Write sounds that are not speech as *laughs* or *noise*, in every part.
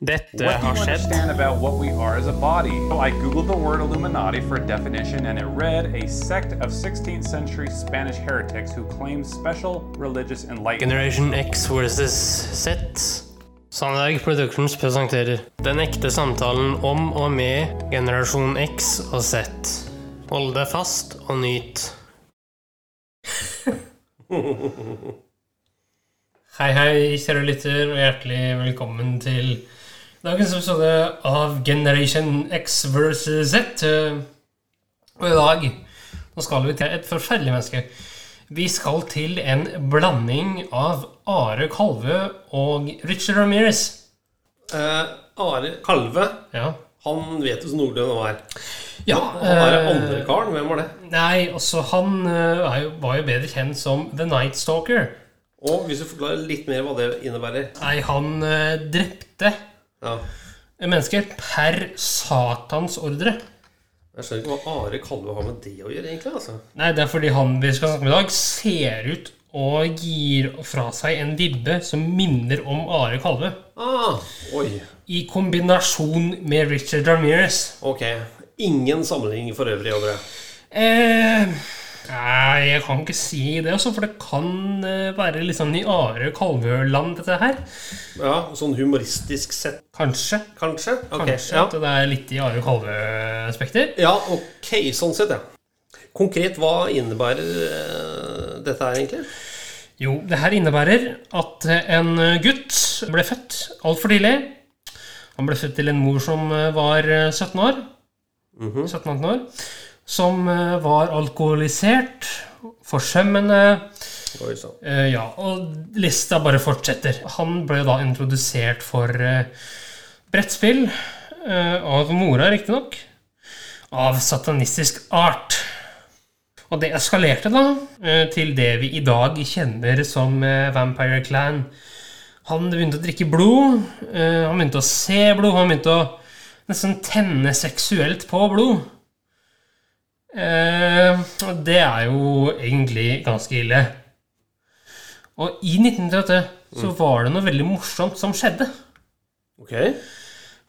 Dette har skjedd. understand about what we are as a body? So I googled the word Illuminati for a definition and it read a sect of 16th century Spanish heretics who claim special religious enlightenment. Generation X versus Z. Sandberg Productions presenterer Den ekte samtalen om og med generasjon X og Z. Hold deg fast og nyt. *laughs* Hei, hei, kjære lytter, og hjertelig velkommen til dagens episode av Generation X versus Z. Og i dag nå skal vi til et forferdelig menneske. Vi skal til en blanding av Are Kalve og Richard Ramirez. Eh, Are Kalve, Ja. han vet jo så noenlunde hva er. ja Han er eh, andre karen. Hvem var det? Nei, også han eh, jo, var jo bedre kjent som The Night Stalker. Og hvis du forklarer litt mer hva det innebærer Nei, han eh, drepte ja. mennesker per satans ordre. Jeg skjønner ikke hva Are Kalve har med det å gjøre, egentlig. altså Nei, det er fordi han vi skal snakke med i dag, ser ut og gir fra seg en vibbe som minner om Are Kalve. ah, Oi. I kombinasjon med Richard Ramirez. Ok. Ingen sammenligning for øvrig over det. Eh, nei, jeg kan ikke si det, også, for det kan eh, være litt sånn i Are Kalvøland, dette her. Ja, Sånn humoristisk sett, Kanskje. kanskje? Ok, Kanskje ja. at det er litt i Are Kalvø-spekter. ja, ok, sånn sett, ja. Konkret, hva innebærer eh, dette her, egentlig? Jo, det her innebærer at en gutt ble født altfor tidlig. Han ble født til en mor som eh, var eh, 17 år. 17-18 år. Som eh, var alkoholisert, forsømmende Oi eh, Ja, og lista bare fortsetter. Han ble da introdusert for eh, brettspill eh, av mora, riktignok. Av satanistisk art. Og det eskalerte da eh, til det vi i dag kjenner som eh, Vampire Clan. Han begynte å drikke blod, han begynte å se blod, han begynte å nesten tenne seksuelt på blod. Eh, det er jo egentlig ganske ille. Og i 1938 så var det noe veldig morsomt som skjedde. Ok.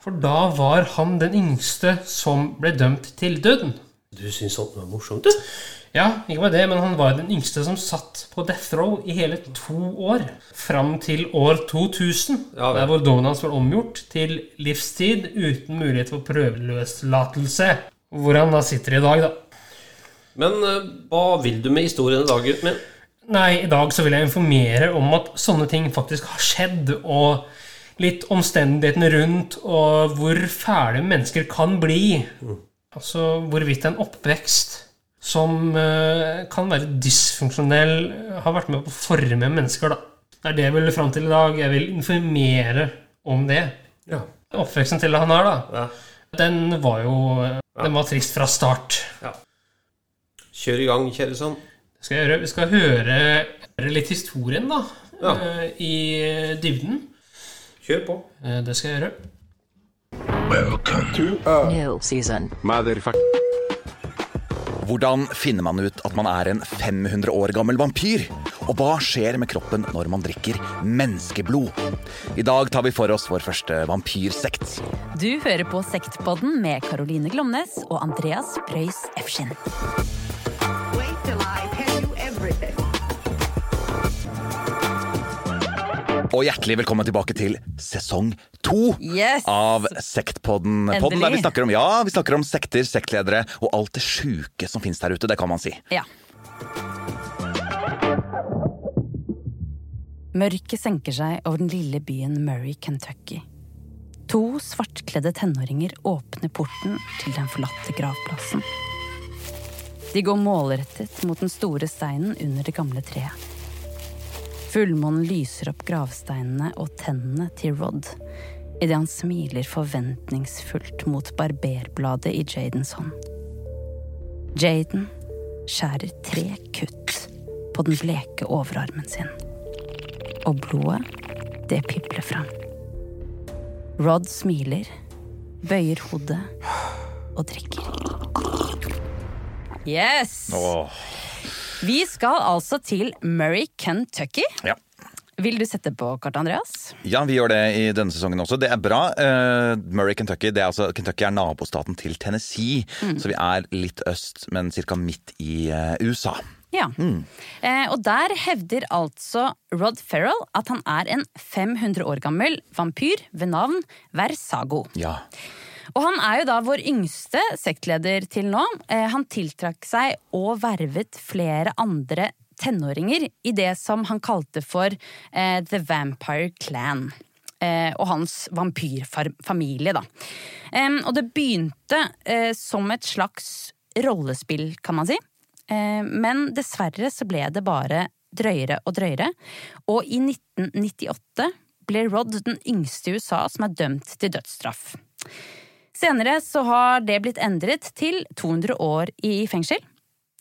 For da var han den yngste som ble dømt til døden. Du syns sånt var morsomt, du? Ja, ikke bare det, men han var den yngste som satt på death row i hele to år. Fram til år 2000, Ja der hvor dommen hans var omgjort til livstid uten mulighet for prøveløslatelse. Hvor han da sitter i dag, da. Men eh, hva vil du med historien i dag, gutten min? Nei, i dag så vil jeg informere om at sånne ting faktisk har skjedd, og litt omstendighetene rundt, og hvor fæle mennesker kan bli. Altså hvorvidt en oppvekst som uh, kan være dysfunksjonell, har vært med på å forme mennesker, da. Det er det jeg vil fram til i dag. Jeg vil informere om det. Ja. Oppveksten til han her, da, ja. den var jo Den var trist fra start. Kjør i gang, kjære. Det skal jeg gjøre. Vi skal høre, høre litt historien, da. Ja. eh, I dybden. Kjør på. Eh, Det skal jeg gjøre. New season. Hvordan finner man ut at man er en 500 år gammel vampyr? Og hva skjer med kroppen når man drikker menneskeblod? I dag tar vi for oss vår første vampyrsekt. Du hører på Sektpodden med Caroline Glomnes og Andreas Preus Efskin. Og hjertelig velkommen tilbake til sesong to Yes! av Sektpodden. Podden der vi snakker om, ja, vi snakker om sekter, sektledere og alt det sjuke som finnes der ute. Det kan man si. Ja. Mørket senker seg over den lille byen Murray, Kentucky. To svartkledde tenåringer åpner porten til den forlatte gravplassen. De går målrettet mot den store steinen under det gamle treet. Fullmånen lyser opp gravsteinene og tennene til Rod idet han smiler forventningsfullt mot barberbladet i Jadens hånd. Jaden skjærer tre kutt på den bleke overarmen sin. Og blodet, det pipler fram. Rod smiler, bøyer hodet og drikker. Yes! Åh, Vi skal altså til Murray, Kentucky. ja. Vil du sette på kartet, Andreas? Ja, vi gjør det i denne sesongen også. Det er bra. Uh, Murray, Kentucky. Det er altså, Kentucky er nabostaten til Tennessee, så vi er litt øst, men ca. midt i uh, USA. Ja. Eh, og der hevder altså Rod Ferrell at han er en 500 år gammel vampyr ved navn Versago. Ja. Og han er jo da vår yngste sektleder til nå. Eh, han tiltrakk seg og vervet flere andre tenåringer i det som han kalte for eh, The Vampire Clan. Eh, og hans vampyrfamilie, da. Og det begynte eh, som et slags rollespill, kan man si. Men dessverre så ble det bare drøyere og drøyere. Og i 1998 ble Rod den yngste i USA som er dømt til dødsstraff. Senere så har det blitt endret til 200 år i fengsel.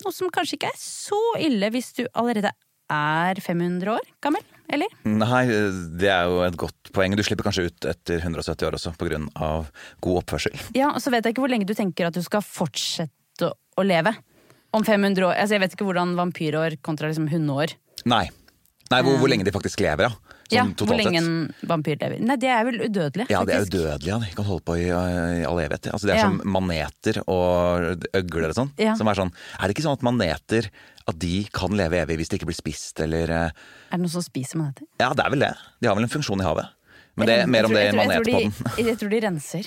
Noe som kanskje ikke er så ille hvis du allerede er 500 år gammel, eller? Nei, det er jo et godt poeng. Du slipper kanskje ut etter 170 år også, pga. god oppførsel. Ja, og så vet jeg ikke hvor lenge du tenker at du skal fortsette å leve. Om 500 år. Altså, jeg vet ikke hvordan vampyrår kontra liksom hundeår. Nei. Nei, hvor, hvor lenge de faktisk lever, ja. Sånn Ja, hvor lenge en vampyr lever. Nei, det er vel udødelig. Ja, de er udødelige. De kan holde på i, i all evighet. Altså, det er Ja. som maneter og øgler og sånn. Ja. Som er sånn Er det ikke sånn at maneter at de kan leve evig hvis de ikke blir spist, eller eh, Er det noen som spiser maneter? Ja, det er vel det. De har vel en funksjon i havet. Men det er mer om det i manetpodden. de- *laughs* Jeg tror de renser.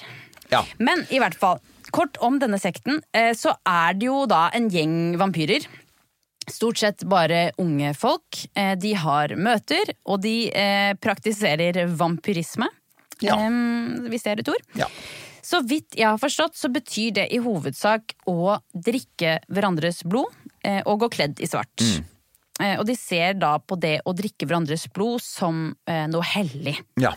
Ja. Men i hvert fall, kort om denne sekten, eh, så er det jo da en gjeng vampyrer. Stort sett bare unge folk. Eh, De har møter, og de eh, praktiserer vampyrisme. Ja. Eh, Hvis det er et ord. Ja. Så vidt jeg har forstått, så betyr det i hovedsak å drikke hverandres blod og gå kledd i svart. Mm. Eh, Og de ser da på det å drikke hverandres blod som noe hellig. ja.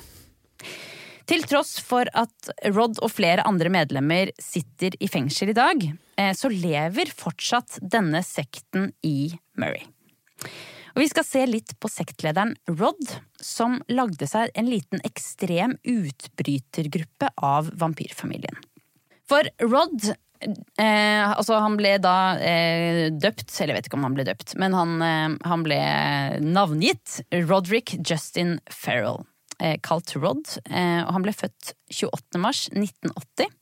Til tross for at Rod og flere andre medlemmer sitter i fengsel i dag, eh, så lever fortsatt denne sekten i Murray. Og Vi skal se litt på sektlederen Rod, som lagde seg en liten ekstrem utbrytergruppe av vampyrfamilien. For Rod eh, altså Han ble da eh, døpt, eller jeg vet ikke om han ble døpt, men han, eh, han ble navngitt Roderick Justin Farrell, eh, kalt Rod. Eh, og han ble født 28. mars 1980.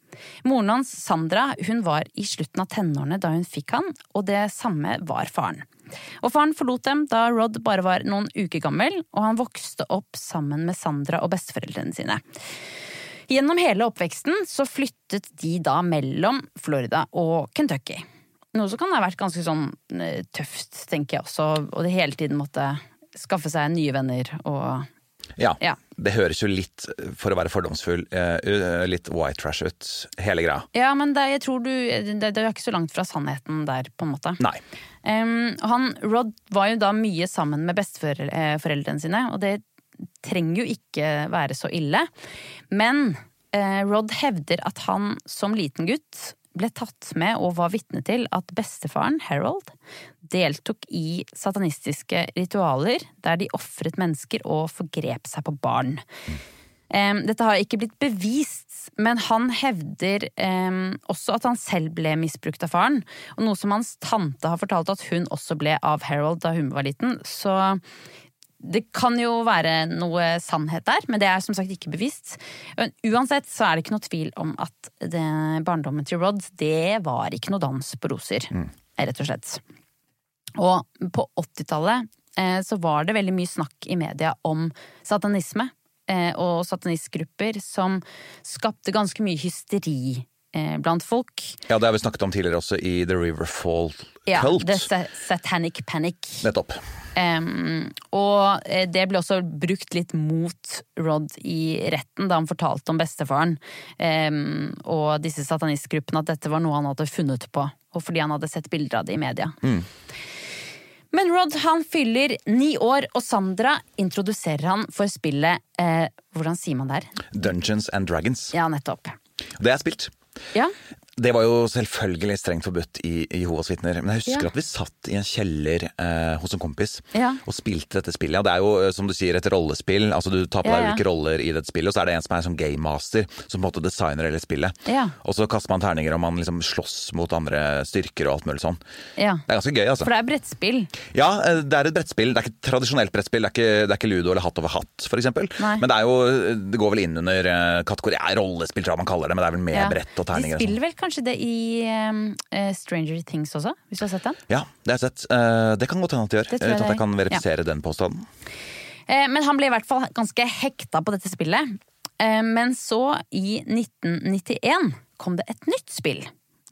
Moren hans, Sandra, hun var i slutten av tenårene da hun fikk han, og det samme var faren. Og Faren forlot dem da Rod bare var noen uker gammel, og han vokste opp sammen med Sandra og besteforeldrene sine. Gjennom hele oppveksten så flyttet de da mellom Florida og Kentucky. Noe som kan ha vært ganske sånn eh, tøft, tenker jeg også, og det hele tiden måtte skaffe seg nye venner og Ja. Ja. Det høres jo litt, for å være fordomsfull, eh, litt white trash ut, hele greia. Ja, men det, jeg tror du det, det er ikke så langt fra sannheten der, på en måte. Nei. Um, han, Rod var jo da mye sammen med besteforeldrene sine, og det trenger jo ikke være så ille. Men uh, Rod hevder at han som liten gutt ble tatt med og var vitne til at bestefaren, Harold, deltok i satanistiske ritualer der de ofret mennesker og forgrep seg på barn. Dette har ikke blitt bevist, men han hevder også at han selv ble misbrukt av faren. Og noe som hans tante har fortalt at hun også ble av Harold da hun var liten. Så det kan jo være noe sannhet der, men det er som sagt ikke bevist. Men uansett så er det ikke noe tvil om at det, barndommen til Rod, det var ikke noe dans på roser. Rett og slett. Og på 80-tallet eh, så var det veldig mye snakk i media om satanisme eh, og satanistgrupper som skapte ganske mye hysteri eh, blant folk. Ja, det har vi snakket om tidligere også i The Riverfall Ja, Cult. The Satanic Panic. Nettopp. Um, og eh, det ble også brukt litt mot Rod i retten da han fortalte om bestefaren um, og disse satanistgruppene at dette var noe han hadde funnet på, og fordi han hadde sett bilder av det i media. Men Rod han fyller ni år, og Sandra introduserer han for spillet eh, Hvordan sier man det her? Dungeons and Dragons. Ja, nettopp. Det er spilt. Ja, Det var jo selvfølgelig strengt forbudt i Jehovas vitner. Men jeg husker Ja. at vi satt i en kjeller eh, hos en kompis Ja. og spilte dette spillet. Og det er jo, eh, som du sier, et rollespill. Altså Du tar på deg ulike roller i dette spillet, og så er det en som er som game master, som på en måte designer hele spillet. Ja. Og så kaster man terninger, og man liksom slåss mot andre styrker og alt mulig sånn. Ja. Det er ganske gøy, altså. For det er brettspill. Ja, eh, det er et brettspill. Det er ikke et tradisjonelt brettspill. Det er ikke, det er ikke ludo eller hatt over hatt, f.eks. Men det er jo Det går vel inn under eh, kategori ja, rollespill, tror jeg man kaller det. Men det er vel med brett og terninger. og sånn. spiller vel kanskje det i um, eh, Stranger Things også, hvis du har sett den? Ja, det har jeg sett. Uh, Det kan godt hende at de gjør. Uten at jeg kan verifisere verifisere den påstanden. Uh, Men han ble i hvert fall ganske hekta på dette spillet. Men så, i 1991, kom det et nytt spill.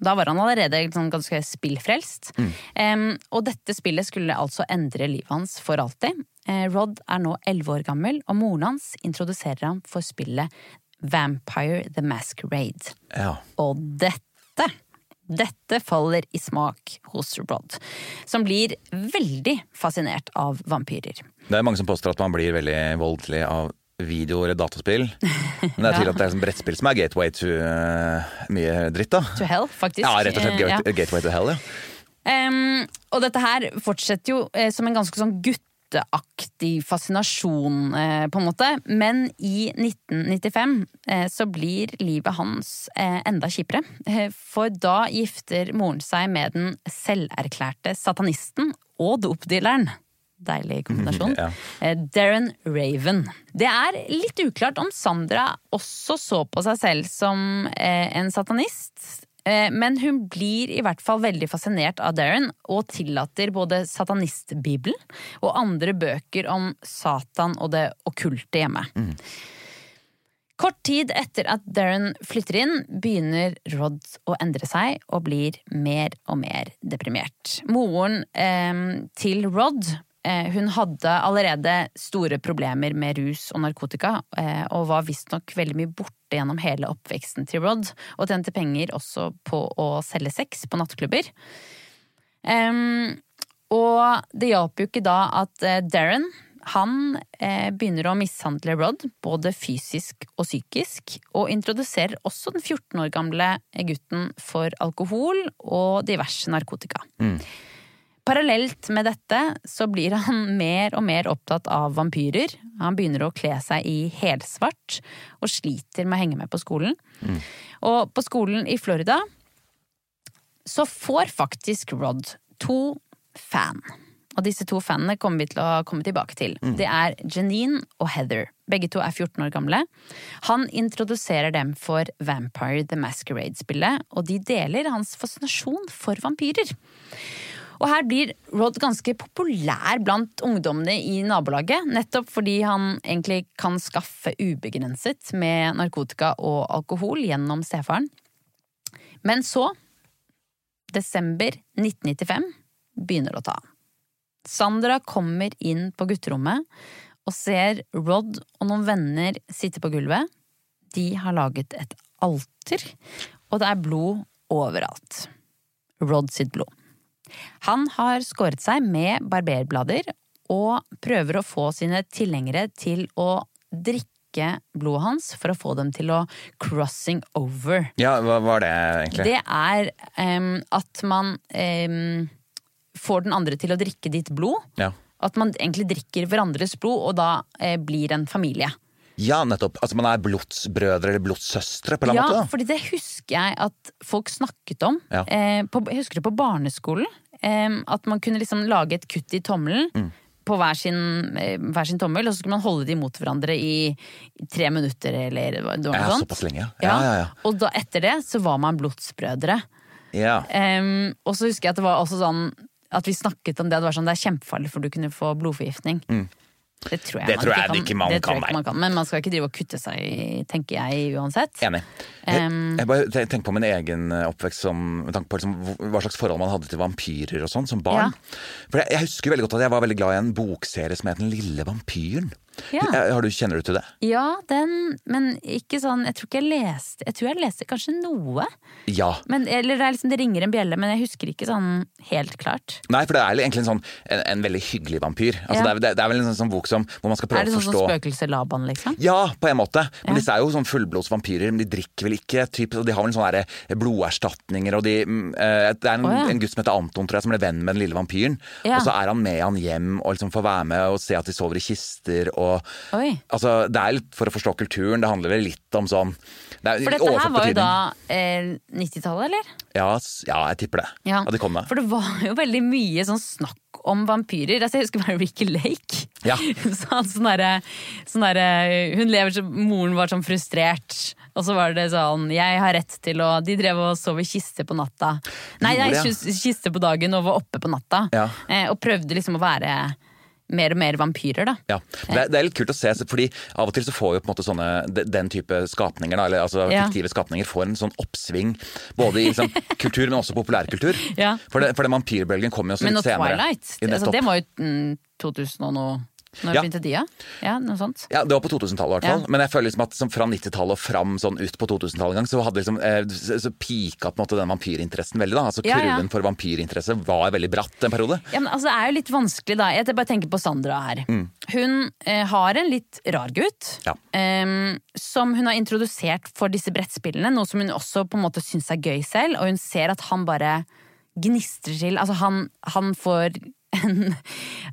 Da var han allerede sånn ganske spillfrelst. Eh, Og dette spillet skulle altså endre livet hans for alltid. Rod er nå elleve år gammel, og moren hans introduserer ham for spillet Vampire the Masquerade. Ja. Og dette dette faller i smak hos Rod, som blir veldig fascinert av vampyrer. Det er mange som påstår at man blir veldig voldelig av video eller dataspill. *laughs* Men det er tydelig at det er brettspill som er gateway to uh, mye dritt, da. To hell, faktisk. Ja, rett og slett Eh, ja. gateway, gateway to hell, ja. Um, og dette her fortsetter jo eh, som en ganske sånn gutteaktig fascinasjon, eh, på en måte. Men i 1995 eh, så blir livet hans eh, enda kjipere. For da gifter moren seg med den selverklærte satanisten og dopdealeren. Deilig kombinasjon. *laughs* Ja. Darren Raven. Det er litt uklart om Sandra også så på seg selv som en satanist. Eh, Men hun blir i hvert fall veldig fascinert av Darren, og tillater både satanistbibelen og andre bøker om Satan og det okkulte hjemme. Kort tid etter at Darren flytter inn, begynner Rod å endre seg og blir mer og mer deprimert. Moren eh, til Rod hun hadde allerede store problemer med rus og narkotika, eh, og var visstnok veldig mye borte gjennom hele oppveksten til Rod, og tjente penger også på å selge sex på nattklubber. Og det hjalp jo ikke da at eh, Darren han eh, begynner å mishandle Rod, både fysisk og psykisk, og introduserer også den 14 år gamle gutten for alkohol og diverse narkotika. Parallelt med dette så blir han mer og mer opptatt av vampyrer. Han begynner å kle seg i helsvart og sliter med å henge med på skolen. Og på skolen i Florida så får faktisk Rod to fan. Og disse to fanene kommer vi til å komme tilbake til. Det er Janine og Heather. Begge to er 14 år gamle. Han introduserer dem for Vampire the Masquerade-spillet, og de deler hans fascinasjon for vampyrer. Og her blir Rod ganske populær blant ungdommene i nabolaget, nettopp fordi han egentlig kan skaffe ubegrenset med narkotika og alkohol gjennom stefaren. Men så, desember 1995, begynner det å ta av. Sandra kommer inn på gutterommet og ser Rod og noen venner sitte på gulvet. De har laget et alter, og det er blod overalt. Rod sitt blod. Han har skåret seg med barberblader og prøver å få sine tilhengere til å drikke blodet hans for å få dem til å crossing over. Ja, hva var det egentlig? Det er um, at man um, får den andre til å drikke ditt blod. Ja. At man egentlig drikker hverandres blod, og da eh, blir en familie. ja, nettopp. Altså man er blodsbrødre eller blodssøstre på en Ja, måte. Ja, fordi det husker jeg at folk snakket om. Ja. Eh, på, jeg husker det på barneskolen. At man kunne liksom lage et kutt i tommelen. Mm. På hver sin, eh, hver sin tommel, og så skulle man holde de mot hverandre i, tre minutter eller noe Ja, sånt. såpass lenge, ja. Ja. Og da, etter det så var man blodsbrødre. ja. Um, og så husker jeg at det var også sånn at vi snakket om det. Det var sånn, det er kjempefarlig, for du kunne få blodforgiftning. Det tror jeg. Det man, tror ikke jeg ikke man det tror kan, jeg ikke man kan. Men man skal ikke drive og kutte seg, tenker jeg uansett. Enig. Jeg, jeg bare tenker på min egen oppvekst som, med tanke på liksom, hva slags forhold man hadde til vampyrer og sånn som barn. For jeg, jeg husker veldig godt at jeg var veldig glad i en bokserie som het Den lille vampyren. Ja. Har du, kjenner du til det? Ja, den, men ikke sånn Jeg tror ikke jeg leste Jeg tror jeg leste kanskje noe. Ja. Men, eller det, er liksom, det ringer en bjelle, men jeg husker ikke sånn helt klart. Nei, for det er egentlig en, sånn, en, en veldig hyggelig vampyr. Altså, Ja. det, er, det, er vel en sånn, sånn bok som, hvor man skal prøve Er det å sånn som forstå Laban, liksom? Ja, på en måte. Men Ja. disse er jo sånn fullblods vampyrer, men de drikker vel ikke typ, De har vel sånne bloderstatninger og de eh, Det er en, oh, en gutt som heter Anton, tror jeg, som ble venn med den lille vampyren. Og så er han med han hjem og liksom får være med og se at de sover i kister og Oi. Altså, det er litt for å forstå kulturen. Det handler vel litt om sånn det For dette her var jo da eh, 90-tallet, eller? ja, ja, jeg tipper det. Ja, det kom med. For det var jo veldig mye sånn snakk om vampyrer. Altså, jeg husker bare Ricky Lake. Ja. *laughs* Så sånn derre sånn der, Hun lever som Moren var sånn frustrert. Og så var det sånn Jeg har rett til å De drev og sov i kiste på natta. Nei, nei, det, ja. kiste på dagen og var oppe på natta. Ja. Eh, og prøvde liksom å være mer og mer vampyrer, da. Ja, det det er litt kult å se, fordi av og til så får jo på en måte sånne, den type skapninger, da, eller altså Ja. fiktive skapninger, får en sånn oppsving. Både i liksom, *laughs* kultur, men også populærkultur. Ja. For, det, for den vampyrbølgen kom jo Men litt senere. Twilight, altså, det var jo mm, 2000 og noe. Når Ja. begynte de, ja? Ja, noe sånt. Ja, Det var på 2000-tallet, i hvert fall. Ja. Men jeg føler liksom at som fra 90-tallet og fram sånn ut på 2000-tallet en gang, så hadde liksom, eh, så, pika på en måte den vampyrinteressen veldig. da. Altså Ja. Kurven for vampyrinteresse var veldig bratt en periode. Ja, men altså, Det er jo litt vanskelig, da. Jeg bare tenker på Sandra her. Mm. Hun eh, har en litt rar gutt. Em, som hun har introdusert for disse brettspillene, noe som hun også på en måte syns er gøy selv. Og hun ser at han bare gnistrer til. Altså, han, han får en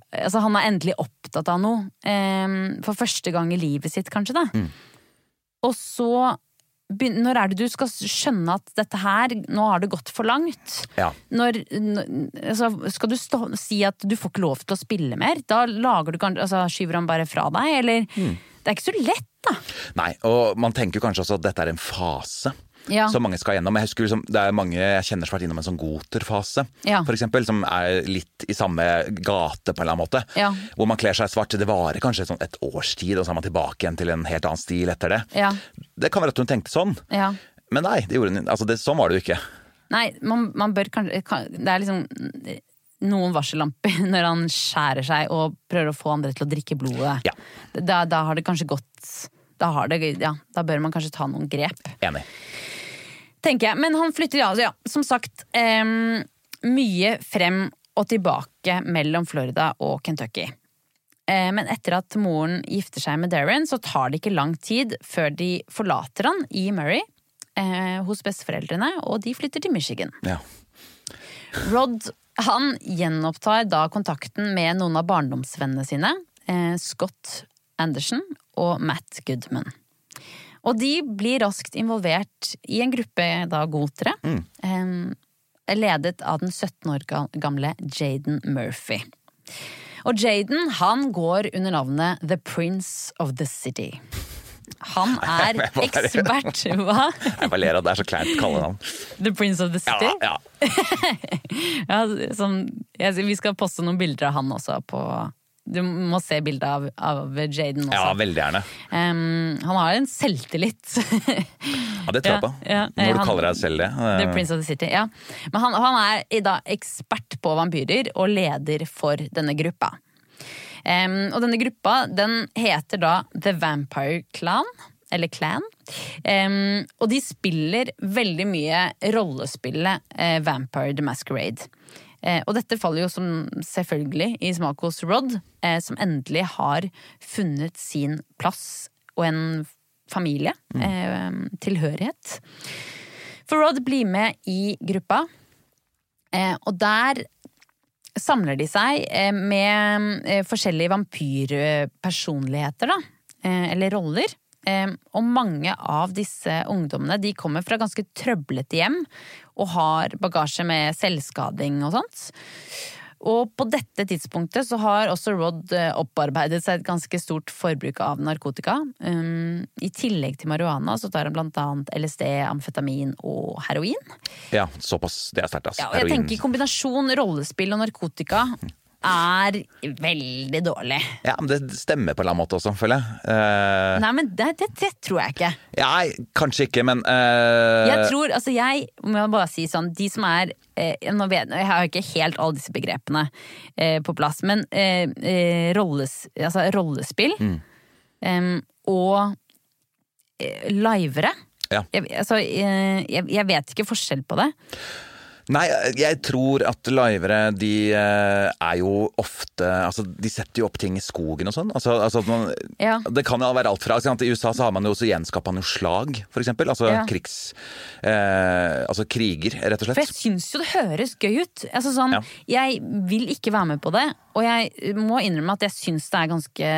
Altså, han er endelig opptatt av noe. Um, for første gang i livet sitt, kanskje, da. Mm. Og så Når er det du skal skjønne at dette her, nå har det gått for langt? Ja. når, altså, skal du stå, si at du får ikke lov til å spille mer? Da lager du altså, skyver han bare fra deg, eller? Mm. Det er ikke så lett, da. Nei, og man tenker kanskje også at dette er en fase. Ja. Som mange skal gjennom. Jeg husker liksom, Det er mange jeg kjenner som har vært innom en sånn goterfase, Ja. eksempel, som er litt i samme gate, på en eller annen måte. Ja. Hvor man kler seg svart. Det varer kanskje sånn et års tid, og så er man tilbake igjen til en helt annen stil etter det. Ja. Det kan være at hun tenkte sånn, Ja. men nei, det gjorde altså det, sånn var det jo ikke. Nei, man, man bør kanskje kan, Det er liksom noen varsellamper *laughs* når han skjærer seg og prøver å få andre til å drikke blodet. Ja. Da, da har det kanskje gått da, har det, ja, da bør man kanskje ta noen grep. Enig. Tenker jeg. Men han flytter, ja, ja som sagt, um, mye frem og tilbake mellom Florida og Kentucky. Eh, men etter at moren gifter seg med Darren, så tar det ikke lang tid før de forlater han i Murray eh, hos besteforeldrene, og de flytter til Michigan. Ja. Rod han gjenopptar da kontakten med noen av barndomsvennene sine, eh, Scott Anderson og Matt Goodman. Og de blir raskt involvert i en gruppe da gotere, eh, ledet av den 17 år gamle Jaden Murphy. Og Jaden han går under navnet The Prince of the City. Han *laughs* er ekspert *laughs* Hva? Jeg bare ler av det er så kleint å kalle navn. The Prince of the Ja, City? ja. *laughs* Ja, som, jeg, vi skal poste noen bilder av han også på Du må se bildet av, av Jaden også. ja, veldig gjerne. Um, han har en selvtillit. *laughs* Ja, det tror jeg på. ja, Når du han- kaller deg selv det. The Prince of the City, ja. Men han, han er i dag ekspert på vampyrer og leder for denne gruppa. Um, og denne gruppa den heter da The Vampire Clan. Eller Clan. Um, og de spiller veldig mye rollespillet uh, Vampire the Masquerade. Eh, og dette faller jo som selvfølgelig i smak hos Rod, eh, som endelig har funnet sin plass og en familie. Eh, tilhørighet. For Rod blir med i gruppa, og der samler de seg med forskjellige vampyrpersonligheter, da. Eller roller. Og mange av disse ungdommene de kommer fra ganske trøblete hjem og har bagasje med selvskading og sånt. Og på dette tidspunktet så har også Rod eh, opparbeidet seg et ganske stort forbruk av narkotika. Um, I tillegg til marihuana så tar han blant annet LSD, amfetamin og heroin. Ja, såpass. Det er sterkt, altså. Ja, og jeg Heroin. tenker kombinasjon rollespill og narkotika er veldig dårlig. Ja, men det stemmer på en eller annen måte også, føler jeg. Uh... Nei, men det, det, det tror jeg ikke. ja, kanskje ikke, men uh... Jeg tror, altså jeg må bare si sånn, de som er eh, nå vet, Jeg har ikke helt alle disse begrepene eh, på plass, men eh, eh, rolles, altså rollespill em, og livere Ja. jeg, altså, jeg, jeg vet ikke forskjell på det. Nei, jeg tror at livere de eh, er jo ofte Altså, de setter jo opp ting i skogen og sånn. Altså, altså at man, Ja. Det kan jo være alt fra sant? I USA så har man jo også gjenskaper man slag, for eksempel. Altså Ja. krigs... Eh, altså kriger, rett og slett. For jeg syns jo det høres gøy ut. Altså sånn, Ja. Jeg vil ikke være med på det, og jeg må innrømme at jeg syns det er ganske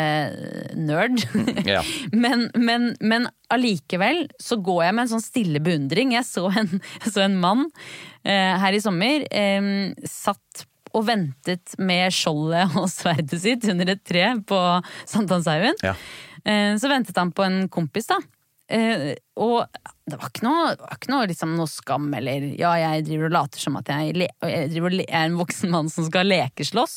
nerd. *laughs* Ja. *laughs* men, men, men allikevel så går jeg med en sånn stille beundring. Jeg så en, *laughs* jeg så en mann eh, her i sommer. Eh, satt og ventet med skjoldet og sverdet sitt under et tre på Sankthanshaugen. Ja. Eh, så ventet han på en kompis, da. Eh, og det var ikke noe, var ikke noe, liksom, noe skam eller ja, jeg driver og later som at jeg, jeg le, er en voksen mann som skal lekeslåss.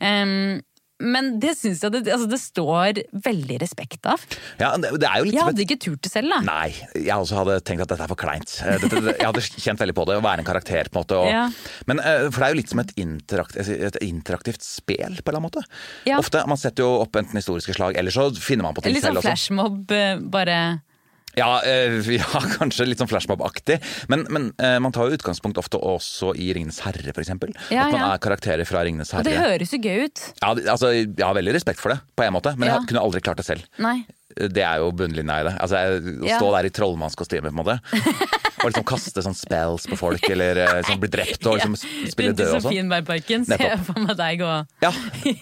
Um, men det syns jeg det, altså, det står veldig respekt av. Ja, det, det er jo litt Jeg hadde ikke turt det selv, da. Nei, jeg også hadde tenkt at dette er for kleint. Eh, Dette, jeg hadde kjent veldig på det, å være en karakter på en måte. Og, Ja. Men, eh, for det er jo litt som et, interakt, et interaktivt spel, på en eller annen måte. Ja. Ofte, Man setter jo opp enten historiske slag, eller så finner man på ting Litt sånn selv også. flashmob, eh, bare Ja, eh, *laughs* ja, kanskje litt sånn flashmob-aktig. Men, men eh, man tar jo utgangspunkt ofte også i Ringenes herre, eksempel. Ja, At man ja. er karakterer fra Ringenes Og det høres jo gøy ut. Ja, altså, jeg har veldig respekt for det, på en måte, men jeg kunne aldri klart det selv. Nei. Det er jo bunnlinja i det. Altså, jeg, Å stå der i trollmannskostyme, på en måte. Og liksom kaste sånn spells på folk, eller eh, liksom bli drept og *laughs* liksom spille død og sånn. Sofienbergparken ser jeg for meg deg gå Ja,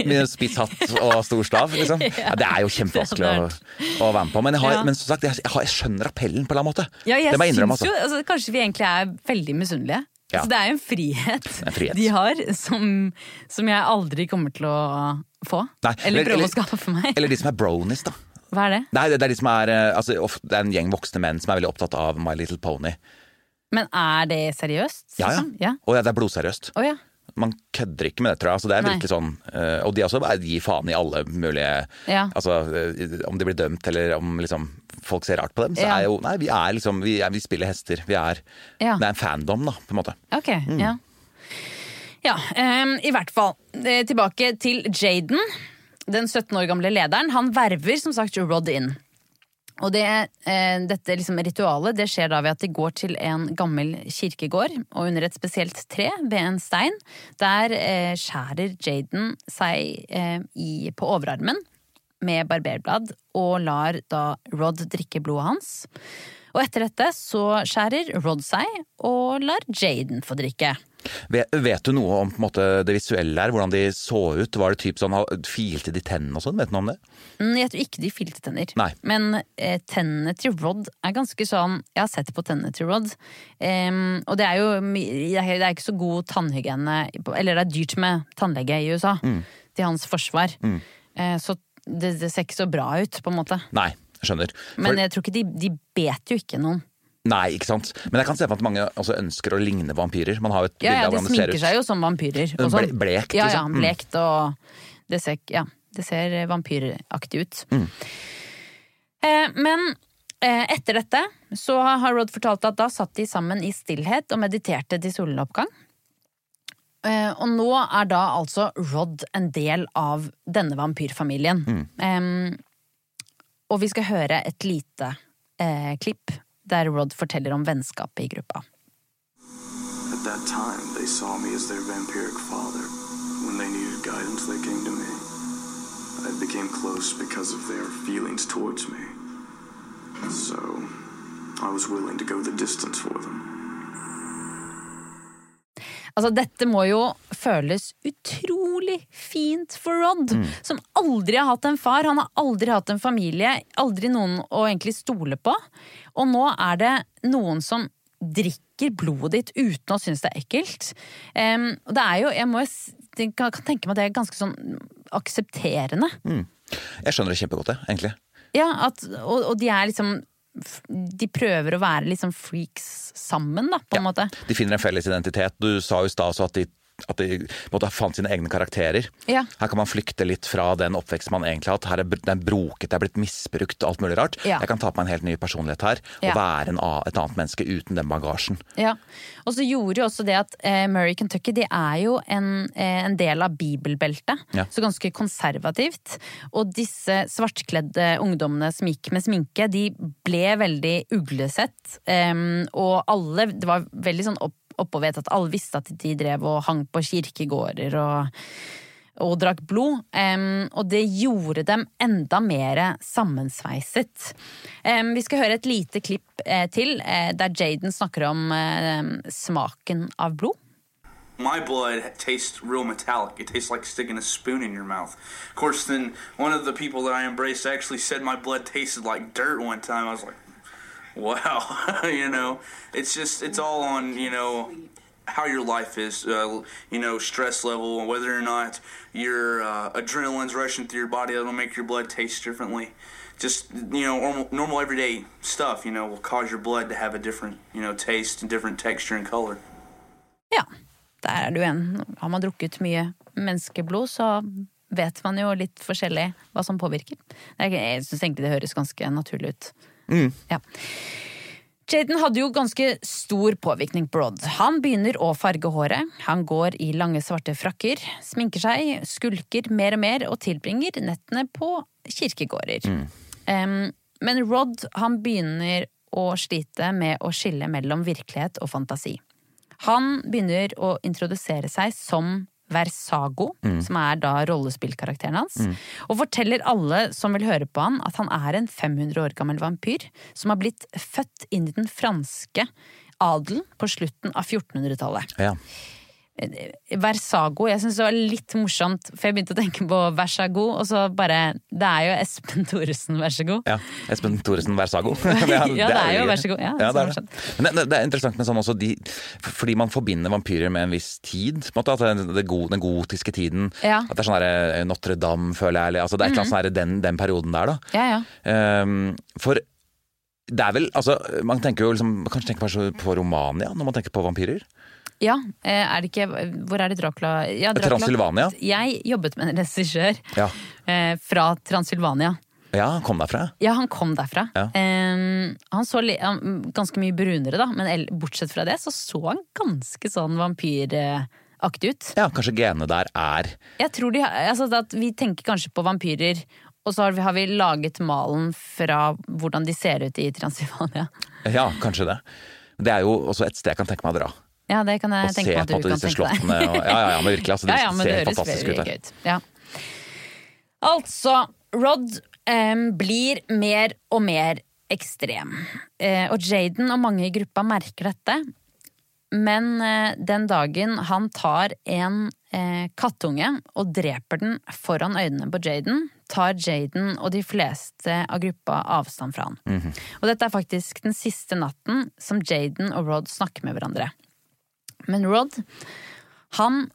med spiss hatt og stor stav, liksom. *laughs* Ja, det er jo kjempevanskelig å, å være med på. Men, jeg, har, men som sagt, jeg, har, jeg skjønner appellen på en eller annen måte. Ja, jeg det må jeg innrømme. Altså. jo altså, Kanskje vi egentlig er veldig misunnelige. Ja. Så det er jo en frihet, en frihet. de har som, som jeg aldri kommer til å få. Nei, eller eller- prøve å skaffe meg. Eller de som er bronies, da. Hva er det? Nei, det, det er de som er eh, altså, ofte, Det er en gjeng voksne menn som er veldig opptatt av My Little Pony. Men er det seriøst? Ja, ja. liksom? ja. Og det er blodseriøst. Oh, ja. Man kødder ikke med det, tror jeg. Altså, det er Nei. virkelig sånn eh, Og de også gir faen i alle mulige Ja. Altså, eh, Om de blir dømt, eller om liksom folk ser rart på dem, så er jo Nei, vi er liksom Vi, er, vi spiller hester. Vi er Ja. Det er en fandom, da, på en måte. Ok, Mm. ja. Ja, um, i hvert fall. Tilbake til Jaden. Den 17 år gamle lederen. Han verver som sagt Rod inn. Og det, eh, dette liksom ritualet det skjer da ved at de går til en gammel kirkegård, og under et spesielt tre ved en stein. Der eh, skjærer Jaden seg eh, i, på overarmen med barberblad og lar da Rod drikke blodet hans. Og etter dette så skjærer Rod seg og lar Jaden få drikke. Vet, vet du noe om måte, det visuelle her? Hvordan de så ut? Var det typ sånn, Filte de tennene og sånn? Vet du noe om det? Mm, Jeg tror ikke de filte tenner. Nei. Men eh, tennene til Rod er ganske sånn Jeg har sett på tennene til Rod. Um, og det er jo det er ikke så god tannhygiene Eller det er dyrt med tannlege i USA. Mm. Til hans forsvar. Eh, så det, det ser ikke så bra ut, på en måte. Nei, jeg skjønner. For, Men jeg tror ikke de, de bet jo ikke noen. Nei, ikke sant. Men jeg kan se for meg at mange også ønsker å ligne vampyrer. Man har jo et Ja, bilde av hvordan det ser sminker seg jo som vampyrer. Også, Ble- blekt, blekt, Ja, ja, liksom. Mm. blekt og Det ser, ja, det ser vampyraktig ut. Mm. Eh, men eh, etter dette så har Rod fortalt at da satt de sammen i stillhet og mediterte til soloppgang. Eh, og nå er da altså Rod en del av denne vampyrfamilien. Mm. Og vi skal høre et lite eh, klipp At that time, they saw me as their vampiric father. When they needed guidance, they came to me. I became close because of their feelings towards me. So, I was willing to go the distance for them. Altså, dette må jo føles utrolig fint for Rod, som aldri har hatt en far. Han har aldri hatt en familie, aldri noen å egentlig stole på. Og nå er det noen som drikker blodet ditt uten å synes det er ekkelt. Um, det er jo, jeg må jeg kan tenke meg at det er ganske sånn aksepterende. Jeg skjønner det kjempegodt, jeg, egentlig. Ja, at, og, og de er liksom De prøver å være liksom freaks sammen, da, på en Ja. måte. De finner en felles identitet. Du sa jo i stad at de at de måte fant sine egne karakterer. Ja. Her kan man flykte litt fra den oppveksten man egentlig har hatt. Her er den broket, det er blitt misbrukt og alt mulig rart. Ja. Jeg kan ta på meg en helt ny personlighet her Ja. og være en, et annet menneske uten den bagasjen. Ja, og så gjorde jo også det at eh, Murray Kentucky de er jo en, eh, en del av bibelbeltet. Ja. Så ganske konservativt. Og disse svartkledde ungdommene som gikk med sminke, de ble veldig uglesett. em, og alle Det var veldig sånn opp, oppe og vet at alle visste at de drev og hang på kirkegårder og, og drakk blod. Um, og det gjorde dem enda mer sammensveiset. Um, vi skal høre et lite klipp uh, til uh, der Jaden snakker om uh, smaken av blod. My blood tastes real metallic. It tastes like sticking a spoon in your mouth. Of course, then one of the people that I embraced actually said my blood tasted like dirt one time. I was like, wow, *laughs* you know, it's just, it's all on, you know, how your life is, uh, you know, stress level, whether or not your uh, adrenaline's rushing through your body, that'll make your blood taste differently. Just, you know, normal, normal everyday stuff, you know, will cause your blood to have a different, you know, taste and different texture and color. Ja, der er du igjen. Har man drukket mye menneskeblod, så vet man jo litt forskjellig hva som påvirker. Er Jeg syns egentlig det høres ganske naturlig ut. Ja. Jaden hadde jo ganske stor påvirkning på Rod. Han begynner å farge håret, han går i lange svarte frakker, sminker seg, skulker mer og mer og tilbringer nettene på kirkegårder. Em, men Rod han begynner å slite med å skille mellom virkelighet og fantasi. Han begynner å introdusere seg som Versago, som er da rollespillkarakteren hans, og forteller alle som vil høre på han at han er en 500 år gammel vampyr som har blitt født inn i den franske adelen på slutten av 1400-tallet. Ja. Versago, jeg syns det var litt morsomt, for jeg begynte å tenke på Versago, og så bare Det er jo Espen Thoresen, vær så god. Ja, Espen Thoresen Versago. *laughs* Ja, det er jo vær så god. Ja, Ja, det, er det. Men det, det er interessant med sånn også de, Fordi man forbinder vampyrer med en viss tid. På en måte, at det, det go, Den gotiske tiden. Ja. Mhm. At det er sånn der, Notre-Dame, føler jeg. Eller, altså, det er et eller annet sånn den, den perioden der, da. Ja, ja. Um, for det er vel altså, Man tenker jo liksom, man kanskje tenker på Romania når man tenker på vampyrer? Ja, eh, er det ikke Hvor er det Dracula ja, Dracula- Transylvania. Jeg jobbet med en regissør Ja. eh, fra Transylvania. Ja, kom derfra. Ja, han kom derfra. Ja. Um, han så han, ganske mye brunere, da, men bortsett fra det så så han ganske sånn vampyraktig ut. Ja, Kanskje genene der er Jeg tror de, altså, Vi tenker kanskje på vampyrer, og så har vi, har vi laget malen fra hvordan de ser ut i Transylvania. Ja, kanskje det. Det er jo også et sted jeg kan tenke meg å dra. Ja, det kan jeg tenke på meg at du kan tenke deg. Og, ja, ja, ja, men virkelig. Altså, det *laughs* Ja, ja, men ser det fantastisk ut der. Ja. Altså, Rod um, blir mer og mer ekstrem. Uh, og Jaden og mange i gruppa merker dette. Men uh, den dagen han tar en uh, kattunge og dreper den foran øynene på Jaden, tar Jaden og de fleste av gruppa avstand fra han. Mhm. Og dette er faktisk den siste natten som Jaden og Rod snakker med hverandre. Men Rod, han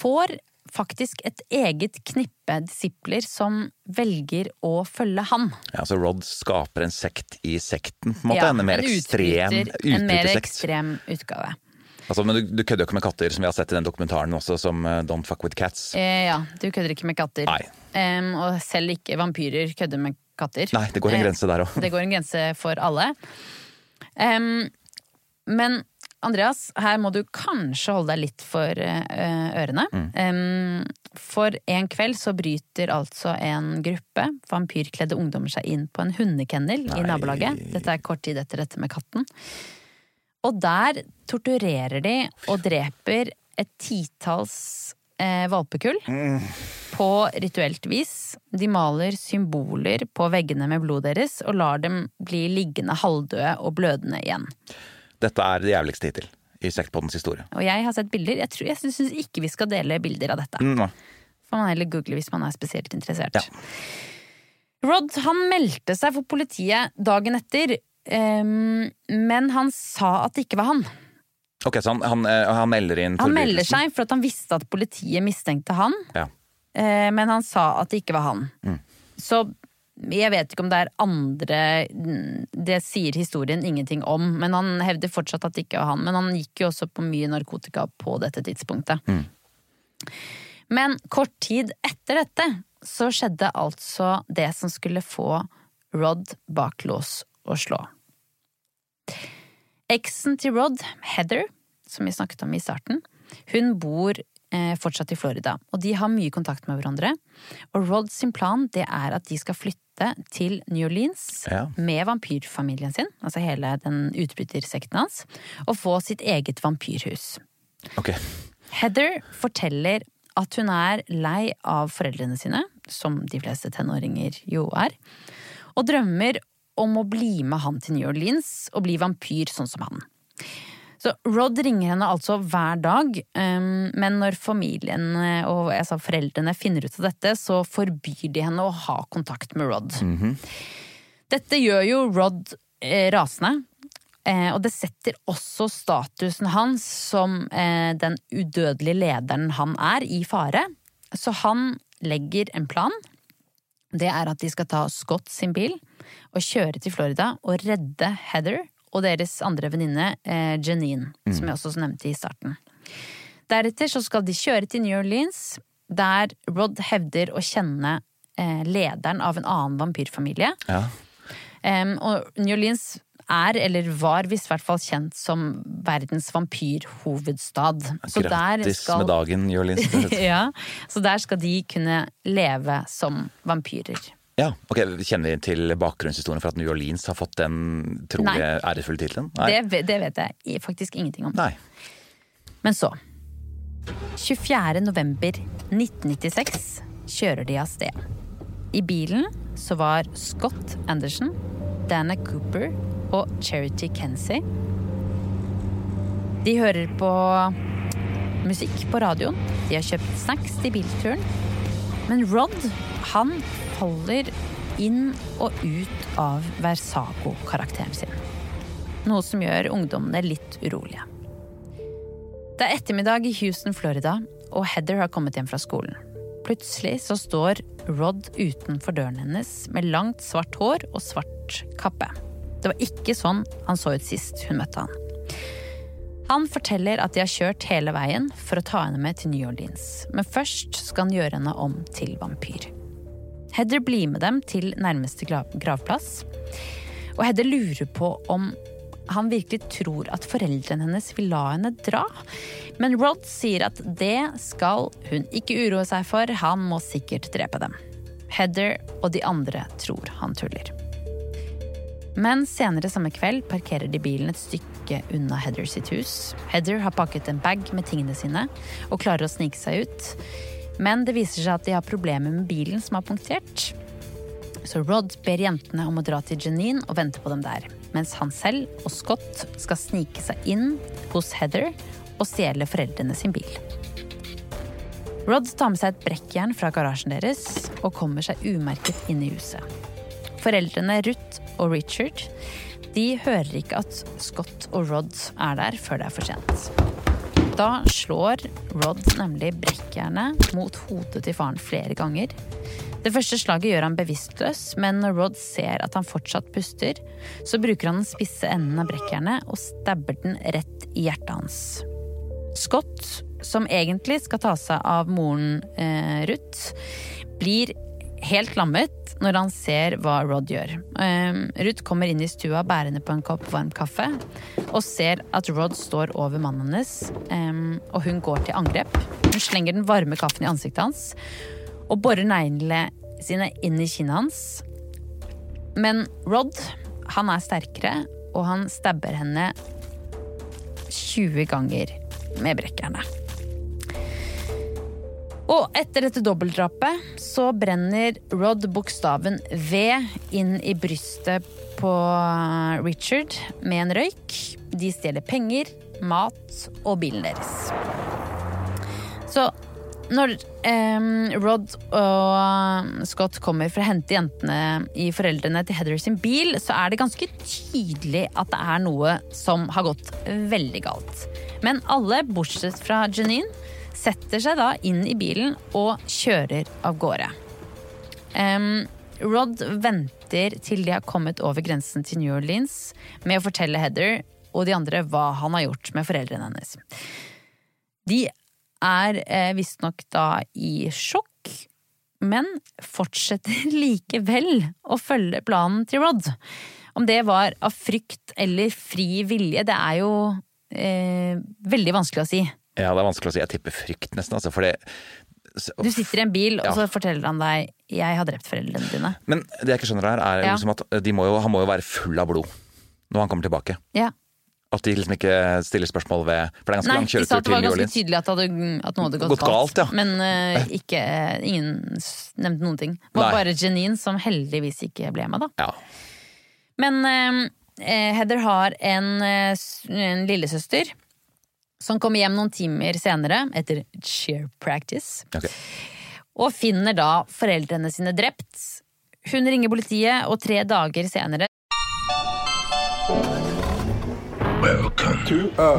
får faktisk et eget knippe disipler som velger å følge han. Ja, så Rod skaper en sekt i sekten, på en måte. Ja, en mer ekstrem utbryter- En mer ekstrem utgave. Altså, men du, du kødder jo ikke med katter, som vi har sett i den dokumentaren også, som eh, Don't Fuck With Cats. Eh, ja, du kødder ikke med katter. Em, og selv ikke vampyrer kødder med katter. Nei, det går en Eh, grense der òg. Det går en grense for alle. Um, men Andreas, her må du kanskje holde deg litt for eh, ørene. Mm. For en kveld så bryter altså en gruppe vampyrkledde ungdommer seg inn på en hundekennel i nabolaget. Dette er kort tid etter dette med katten. Og der torturerer de og dreper et titalls eh, valpekull på rituelt vis. De maler symboler på veggene med blodet deres og lar dem bli liggende halvdøde og blødende igjen. Dette er det jævligste hittil i Sektpoddens historie. Og jeg har sett bilder. Jeg, tror, jeg syns ikke vi skal dele bilder av dette. Mm. Får man heller google hvis man er spesielt interessert. Ja. Rod han meldte seg for politiet dagen etter, um, men han sa at det ikke var han. Ok, så han, han, eh, han melder inn Han melder seg for at han visste at politiet mistenkte han, Ja. uh, men han sa at det ikke var han. Mm. Så jeg vet ikke om det er andre Det sier historien ingenting om, men han hevder fortsatt at det ikke var han. Men han gikk jo også på mye narkotika på dette tidspunktet. Mm. Men kort tid etter dette så skjedde altså det som skulle få Rod bak lås og slå. Eksen til Rod, Heather, som vi snakket om i starten, hun bor fortsatt i Florida, og de har mye kontakt med hverandre. Og Rod sin plan det er at de skal flytte til New Orleans Ja. med vampyrfamilien sin, altså hele den utbrytersekten hans, og få sitt eget vampyrhus. Ok. Heather forteller at hun er lei av foreldrene sine, som de fleste tenåringer jo er, og drømmer om å bli med han til New Orleans og bli vampyr sånn som han. Så Rod ringer henne altså hver dag, um, men når familien eh, og sa, foreldrene finner ut av dette, så forbyr de henne å ha kontakt med Rod. Dette gjør jo Rod eh, rasende, eh, og det setter også statusen hans som den udødelige lederen han er, i fare. Så han legger en plan. Det er at de skal ta Scott sin bil og kjøre til Florida og redde Heather og deres andre venninne eh, Janine, som jeg også nevnte i starten. Deretter så skal de kjøre til New Orleans, der Rod hevder å kjenne eh, lederen av en annen vampyrfamilie. Ja. Um, og New Orleans er, eller var visst hvert fall kjent som verdens vampyrhovedstad. Så Grattis skal- med dagen, Jørlin. *laughs* ja, så der skal de kunne leve som vampyrer. Ja, ok, Kjenner vi til bakgrunnshistorien for at New Orleans har fått den trolig Nei. ærefulle tittelen? Det, det vet jeg faktisk ingenting om. Nei. Men så 24. november 1996 kjører de av sted. I bilen så var Scott Anderson, Dana Cooper og Charity Kenzie. De hører på musikk på radioen. De har kjøpt snacks til bilturen. Men Rod, han faller inn og ut av Versago-karakteren sin. Noe som gjør ungdommene litt urolige. Det er ettermiddag i Houston, Florida, og Heather har kommet hjem fra skolen. Plutselig så står Rod utenfor døren hennes med langt, svart hår og svart kappe. Det var ikke sånn han så ut sist hun møtte han. Han forteller at de har kjørt hele veien for å ta henne med til New Orleans, men først skal han gjøre henne om til vampyr. Heather blir med dem til nærmeste gravplass, og Heather lurer på om han virkelig tror at foreldrene hennes vil la henne dra. Men Rod sier at det skal hun ikke uroe seg for, han må sikkert drepe dem. Heather og de andre tror han tuller. Men senere samme kveld parkerer de bilen et stykke unna Heather sitt hus. Heather har pakket en bag med tingene sine og klarer å snike seg ut. Men det viser seg at de har problemer med bilen som er punktert. Så Rod ber jentene om å dra til Janine og vente på dem der, mens han selv og Scott skal snike seg inn hos Heather og stjele foreldrene sin bil. Rod tar med seg et brekkjern fra garasjen deres og kommer seg umerket inn i huset. Foreldrene Ruth og Richard de hører ikke at Scott og Rod er der før det er for sent. Da slår Rod nemlig brekkjernet mot hodet til faren flere ganger. Det første slaget gjør han bevisstløs, men når Rod ser at han fortsatt puster, så bruker han den spisse enden av brekkjernet og stabber den rett i hjertet hans. Scott, som egentlig skal ta seg av moren eh, Ruth, blir helt lammet når han ser hva Rod gjør. Eh, Ruth kommer inn i stua bærende på en kopp varm kaffe og ser at Rod står over mannen hennes, eh, og hun går til angrep. Hun slenger den varme kaffen i ansiktet hans og borer neglene sine inn i kinnet hans. Men Rod, han er sterkere, og han stabber henne 20 ganger med brekkjernet. Og etter dette dobbeltdrapet så brenner Rod bokstaven V inn i brystet på Richard med en røyk. De stjeler penger, mat og bilen deres. Så når eh, Rod og Scott kommer for å hente jentene i foreldrene til Heather sin bil, så er det ganske tydelig at det er noe som har gått veldig galt. Men alle, bortsett fra Janine, setter seg da inn i bilen og kjører av gårde. Um, Rod venter til de har kommet over grensen til New Orleans med å fortelle Heather og de andre hva han har gjort med foreldrene hennes. De er eh, visstnok da i sjokk, men fortsetter *laughs* likevel å følge planen til Rod. Om det var av frykt eller fri vilje, det er jo eh, veldig vanskelig å si. Ja, det er vanskelig å si. Jeg tipper frykt, nesten. Altså, fordi Du sitter i en bil, og så forteller han deg 'jeg har drept foreldrene dine'. Men det jeg ikke skjønner her, er Ja. liksom at de må jo, han må jo være full av blod når han kommer tilbake. Ja. At de liksom ikke stiller spørsmål ved For det er ganske Nei, lang de sa at det var ganske tydelig at, hadde, at noe hadde gått, Gått galt, ja. Men uh, ikke, ingen nevnte noen ting. Det var Nei. bare Janine som heldigvis ikke ble med, da. Ja. Men uh, Heather har en, en lillesøster som kommer hjem noen timer senere, etter cheer practice, Okay. og finner da foreldrene sine drept. Hun ringer politiet, og tre dager senere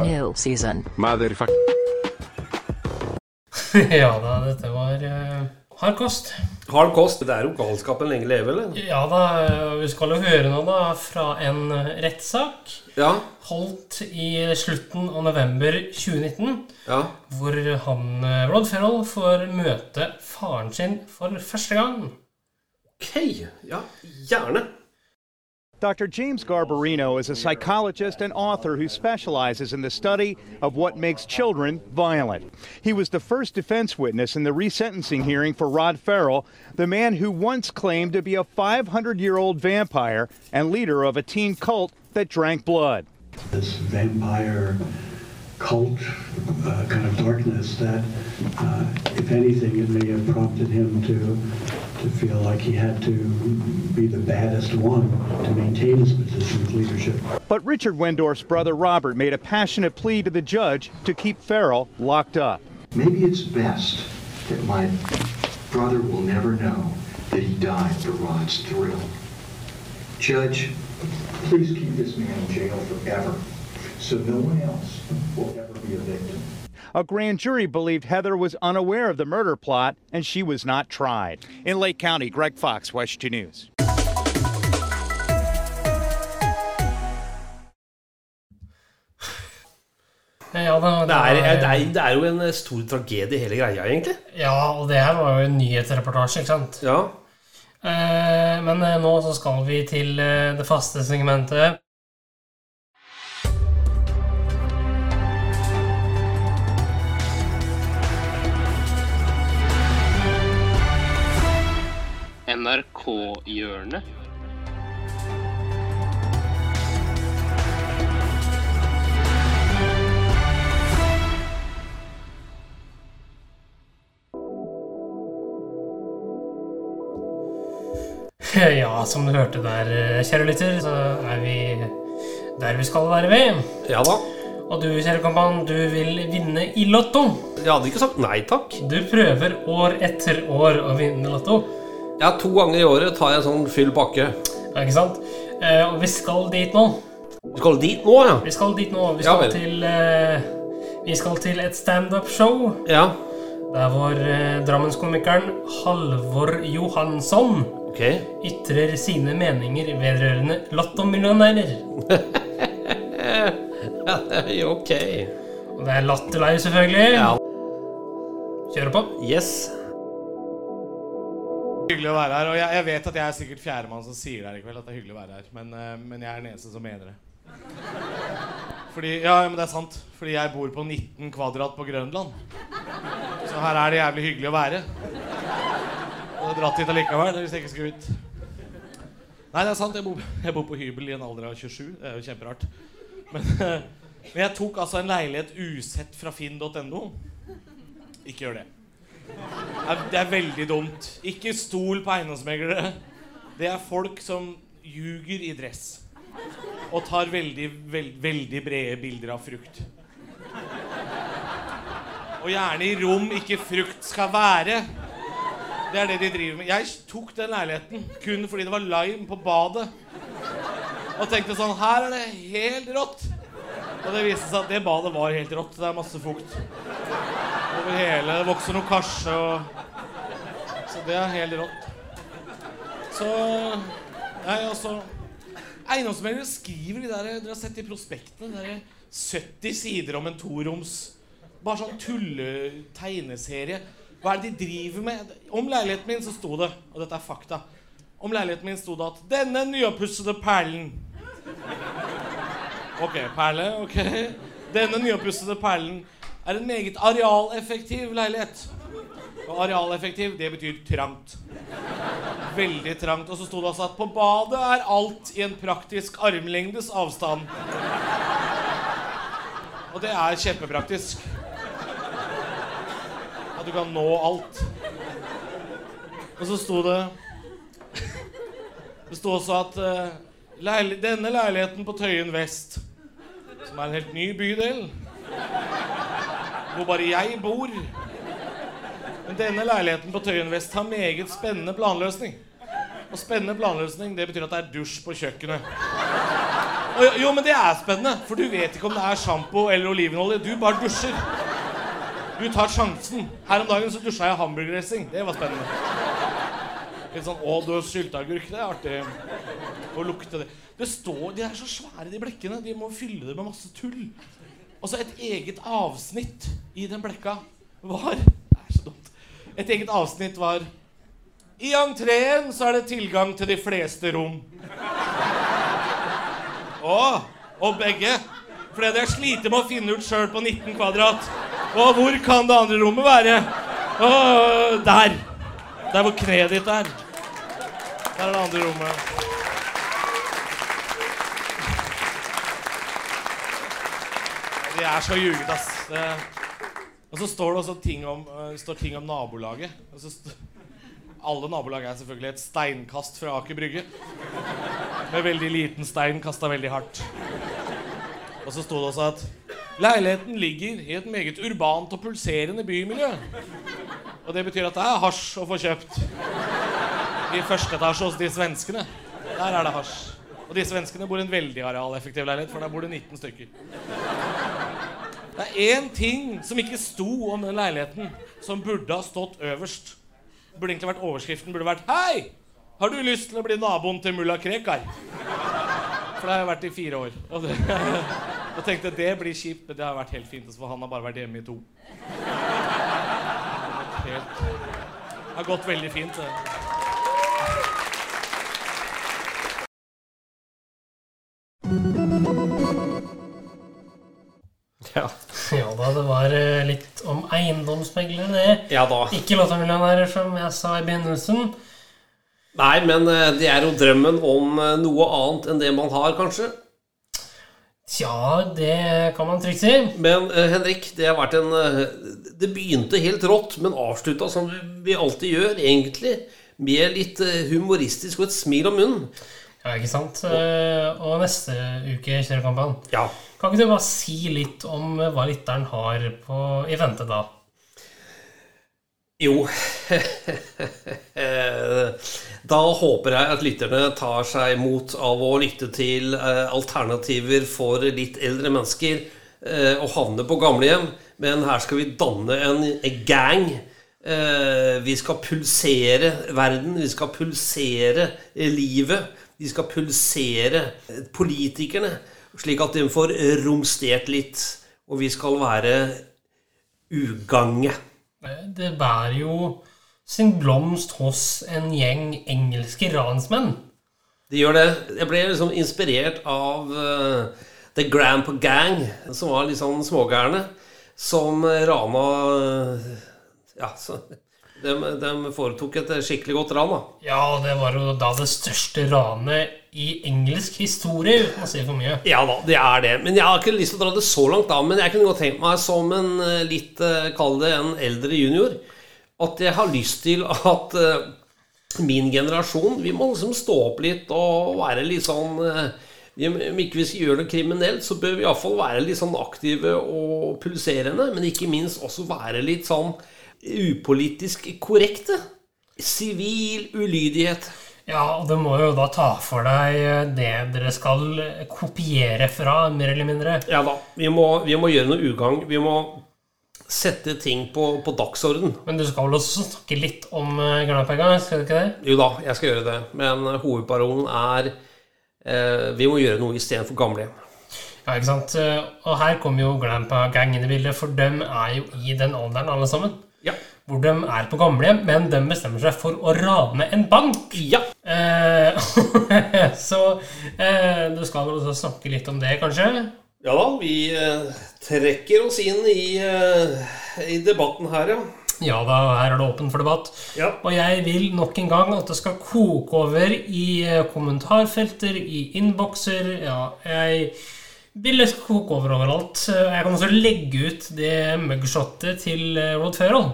New season. *laughs* ja da, dette var uh, hard kost. Hard kost. Det er jo galskapen lenge leve, eller? Ja da, vi skal jo høre noe da fra en rettssak Ja. holdt i slutten av november 2019. Ja. Hvor han eh, Rod Ferrell får møte faren sin for første gang. Ok. Ja, gjerne. Dr. James Garbarino is a psychologist and author who specializes in the study of what makes children violent. He was the first defense witness in the resentencing hearing for Rod Farrell, the man who once claimed to be a 500 year old vampire and leader of a teen cult that drank blood. this vampire cult uh, kind of darkness that, uh, if anything, it may have prompted him to to feel like he had to be the baddest one to maintain his position of leadership. But Richard Wendorf's brother Robert made a passionate plea to the judge to keep Farrell locked up. Maybe it's best that my brother will never know that he died for Rod's thrill. Judge, please keep this man in jail forever, so no one else will ever be a victim. A grand jury believed Heather was unaware of the murder plot and she was not tried. In Lake County, Greg Fox, West 2 News. Ja, det, Det er, det, er, det er jo en eh, stor tragedie, hele greia, egentlig. Ja, og det her var jo en nyhetsreportasje, ikke sant? Ja. Eh, men eh, nå så skal vi til eh, det faste segmentet. NRK-hjørnet. Ja, som du hørte der, kjære lytter, så er vi der vi skal være ved. Ja da. Og du, kjære kompan, du vil vinne i Lotto. Jeg hadde ikke sagt nei takk. Du prøver år etter år å vinne Lotto. Ja, To ganger i året tar jeg en sånn fyll pakke. Ja, ikke sant? Eh, og vi skal dit nå. Vi skal dit nå, ja? Vi skal dit nå. Vi skal, ja, til, eh, vi skal til et standup-show. Ja. Der hvor eh, Drammenskomikeren Halvor Johansson Ok. ytrer sine meninger vedrørende lattermillionærer. ja, *laughs* ok. Og det er latterleie, selvfølgelig. Ja. Kjør på. Yes. Hyggelig å være her. Og jeg, jeg vet at jeg er sikkert fjerdemann som sier det her i kveld. At det er hyggelig å være her Men, eh, men jeg er den eneste som mener det. Fordi, ja, men det er sant. Fordi jeg bor på 19 kvadrat på Grønland. Så her er det jævlig hyggelig å være. Og dratt hit allikevel hvis jeg ikke skulle ut. Nei, det er sant. Jeg bor, jeg bor på hybel i en alder av 27. Det er jo kjemperart. Men, eh, men jeg tok altså en leilighet usett fra finn.no. Ikke gjør det. Det er, veldig dumt. Ikke stol på eiendomsmeglere. Det er folk som ljuger i dress. Og tar veldig, veld, veldig brede bilder av frukt. Og gjerne i rom ikke frukt skal være. Det er det de driver med. Jeg tok den leiligheten kun fordi det var lime på badet. Og tenkte sånn Her er det helt rått. Og det viste seg at det badet var helt rått. Det er masse fukt over hele. Det vokser noe karse og Så det er helt rått. Så Nei, altså Eiendomsmeglere skriver de der Dere har sett i prospektene. De der 70 sider om en toroms Bare sånn tulle-tegneserie. Hva er det de driver med? Om leiligheten min så sto det, og dette er fakta Om leiligheten min sto det at 'Denne nyoppussede perlen' Ok, perle. ok Denne nyoppussede perlen er en meget arealeffektiv leilighet. Og arealeffektiv, det betyr trangt. Veldig trangt. Og så sto det også at på badet er alt i en praktisk armlengdes avstand. Og det er kjempepraktisk. At du kan nå alt. Og så sto det Det sto også at uh, leil denne leiligheten på Tøyen vest, som er en helt ny bydel, hvor bare jeg bor Men denne leiligheten på Tøyen vest har meget spennende planløsning. Og spennende planløsning, det betyr at det er dusj på kjøkkenet. Og, jo- men det er spennende, for du vet ikke om det er sjampo eller olivenolje. Du bare dusjer. Du tar sjansen. Her om dagen så dusja jeg hamburgerdressing. Det var spennende. Litt sånn 'Å, du har sylteagurk'. Det er artig å lukte det. Det står, De er så svære, de blekkene. De må fylle det med masse tull. Og så et eget avsnitt i den blekka var Det er så dumt. Et eget avsnitt var I entreen så er det tilgang til de fleste rom. Å, og begge. For det jeg slitt med å finne ut sjøl på 19 kvadrat. Og hvor kan det andre rommet være? Å, der. Der hvor kneet ditt er. Der er det andre rommet. De er så ljuget, ass. Det... Og så står det også ting om, uh, ting om nabolaget. Alle nabolag er selvfølgelig et steinkast fra Aker Brygge. Med veldig liten stein kasta veldig hardt. Og så sto det også at leiligheten ligger i et meget urbant og pulserende bymiljø. Og det betyr at det er hasj å få kjøpt. I første etasje hos de svenskene. Der er det hasj. Og de svenskene bor i en veldig arealeffektiv leilighet, for der bor det 19 stykker. Det er én ting som ikke sto om den leiligheten, som burde ha stått øverst. Det Burde egentlig vært Overskriften burde vært 'Hei! Har du lyst til å bli naboen til mulla Krekar?' For det har jeg vært i fire år. Og det, *laughs* jeg tenkte det blir kjipt, men det har vært helt fint. For han har bare vært hjemme i to. *laughs* Det har gått veldig fint. det. Ja det var eh, litt om eiendomsmeglere, det. Ja da. Ikke lottomillionærer, som jeg sa i begynnelsen. Nei, men eh, det er jo drømmen om eh, noe annet enn det man har, kanskje. Tja, det kan man trygt si. Men Henrik, det har vært en Det begynte helt rått, men avslutta som vi alltid gjør, egentlig. Med litt humoristisk og et smil om munnen. Ja, ikke sant? Og, Og neste uke kjører kampen. Ja. Kan ikke du bare si litt om eh, hva lytteren har på, i vente da? Jo Eh, *laughs* Da håper jeg at lytterne tar seg imot av å lytte til eh, alternativer for litt eldre mennesker eh, og havne på gamlehjem. Men her skal vi danne en gang. Eh, Vi skal pulsere verden. Vi skal pulsere eh, livet. Vi skal pulsere eh, politikerne, slik at de får romstert litt. Og vi skal være ugange. Eh, Det bærer jo sin blomst hos en gjeng engelske ransmenn. Det gjør det. Jeg ble liksom inspirert av eh, The Grandpa Gang, som var litt sånn smågærne, som rana Ja, så de, de foretok et skikkelig godt ran, da. Ja, det var jo da det største ranet i engelsk historie, uten å si for mye. Ja da, det er det. Men jeg har ikke lyst til å dra det så langt, da. Men jeg kunne godt tenkt meg som en eh, litt eh, Kall det en eldre junior. At jeg har lyst til at eh, min generasjon Vi må liksom stå opp litt og være litt sånn Om ikke vi skal gjøre noe kriminelt, så bør vi iallfall være litt sånn aktive og pulserende. Men ikke minst også være litt sånn upolitisk korrekte. Sivil ulydighet. Ja, og du må jo da ta for deg eh, det dere skal eh, kopiere fra, mer eller mindre. Ja da. Vi må, vi må gjøre noe ugagn. Vi må sette ting på, på dagsorden. Men du skal vel også snakke litt om uh, skal du ikke det? Jo da, jeg skal gjøre det. Men eh, hovedparolen er eh, vi må gjøre noe istedenfor gamlehjem. Ja, ikke sant? Eh, Og her kommer jo Glampa-gangen i bildet, for dem er jo i den alderen alle sammen. Hvor de er på gamlehjem, men de bestemmer seg for å rane en bank. Ja. Eh, *laughs* så eh, du skal vel også snakke litt om det, kanskje? Ja da, vi eh, trekker oss inn i, eh, i debatten her, ja. Ja da, her er det åpen for debatt. Ja. Og jeg vil nok en gang at det skal koke over i eh, kommentarfelter, i innbokser. Ja, jeg vil det skal koke over overalt. Eh, Jeg kan også legge ut det mugshotet til Rod Ferrell.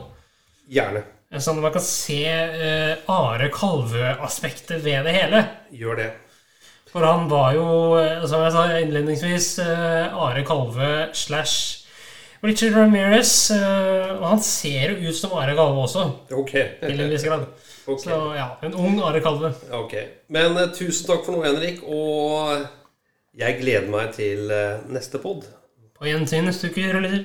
Gjerne. Sånn at man kan se uh, Are Kalvø-aspektet ved det hele. Gjør det. For han var jo, eh, som jeg sa innledningsvis, uh, Are Kalvø slash Richard Ramirez. Uh, Og han ser jo ut som Are Kalvø også, Ok. til en viss grad. *laughs* Okay. Så ja, en ung Are Kalvø. Ok. Men uh, tusen takk for noe, Henrik. Og jeg gleder meg til eh, neste pod. På gjensyn neste uke, lytter.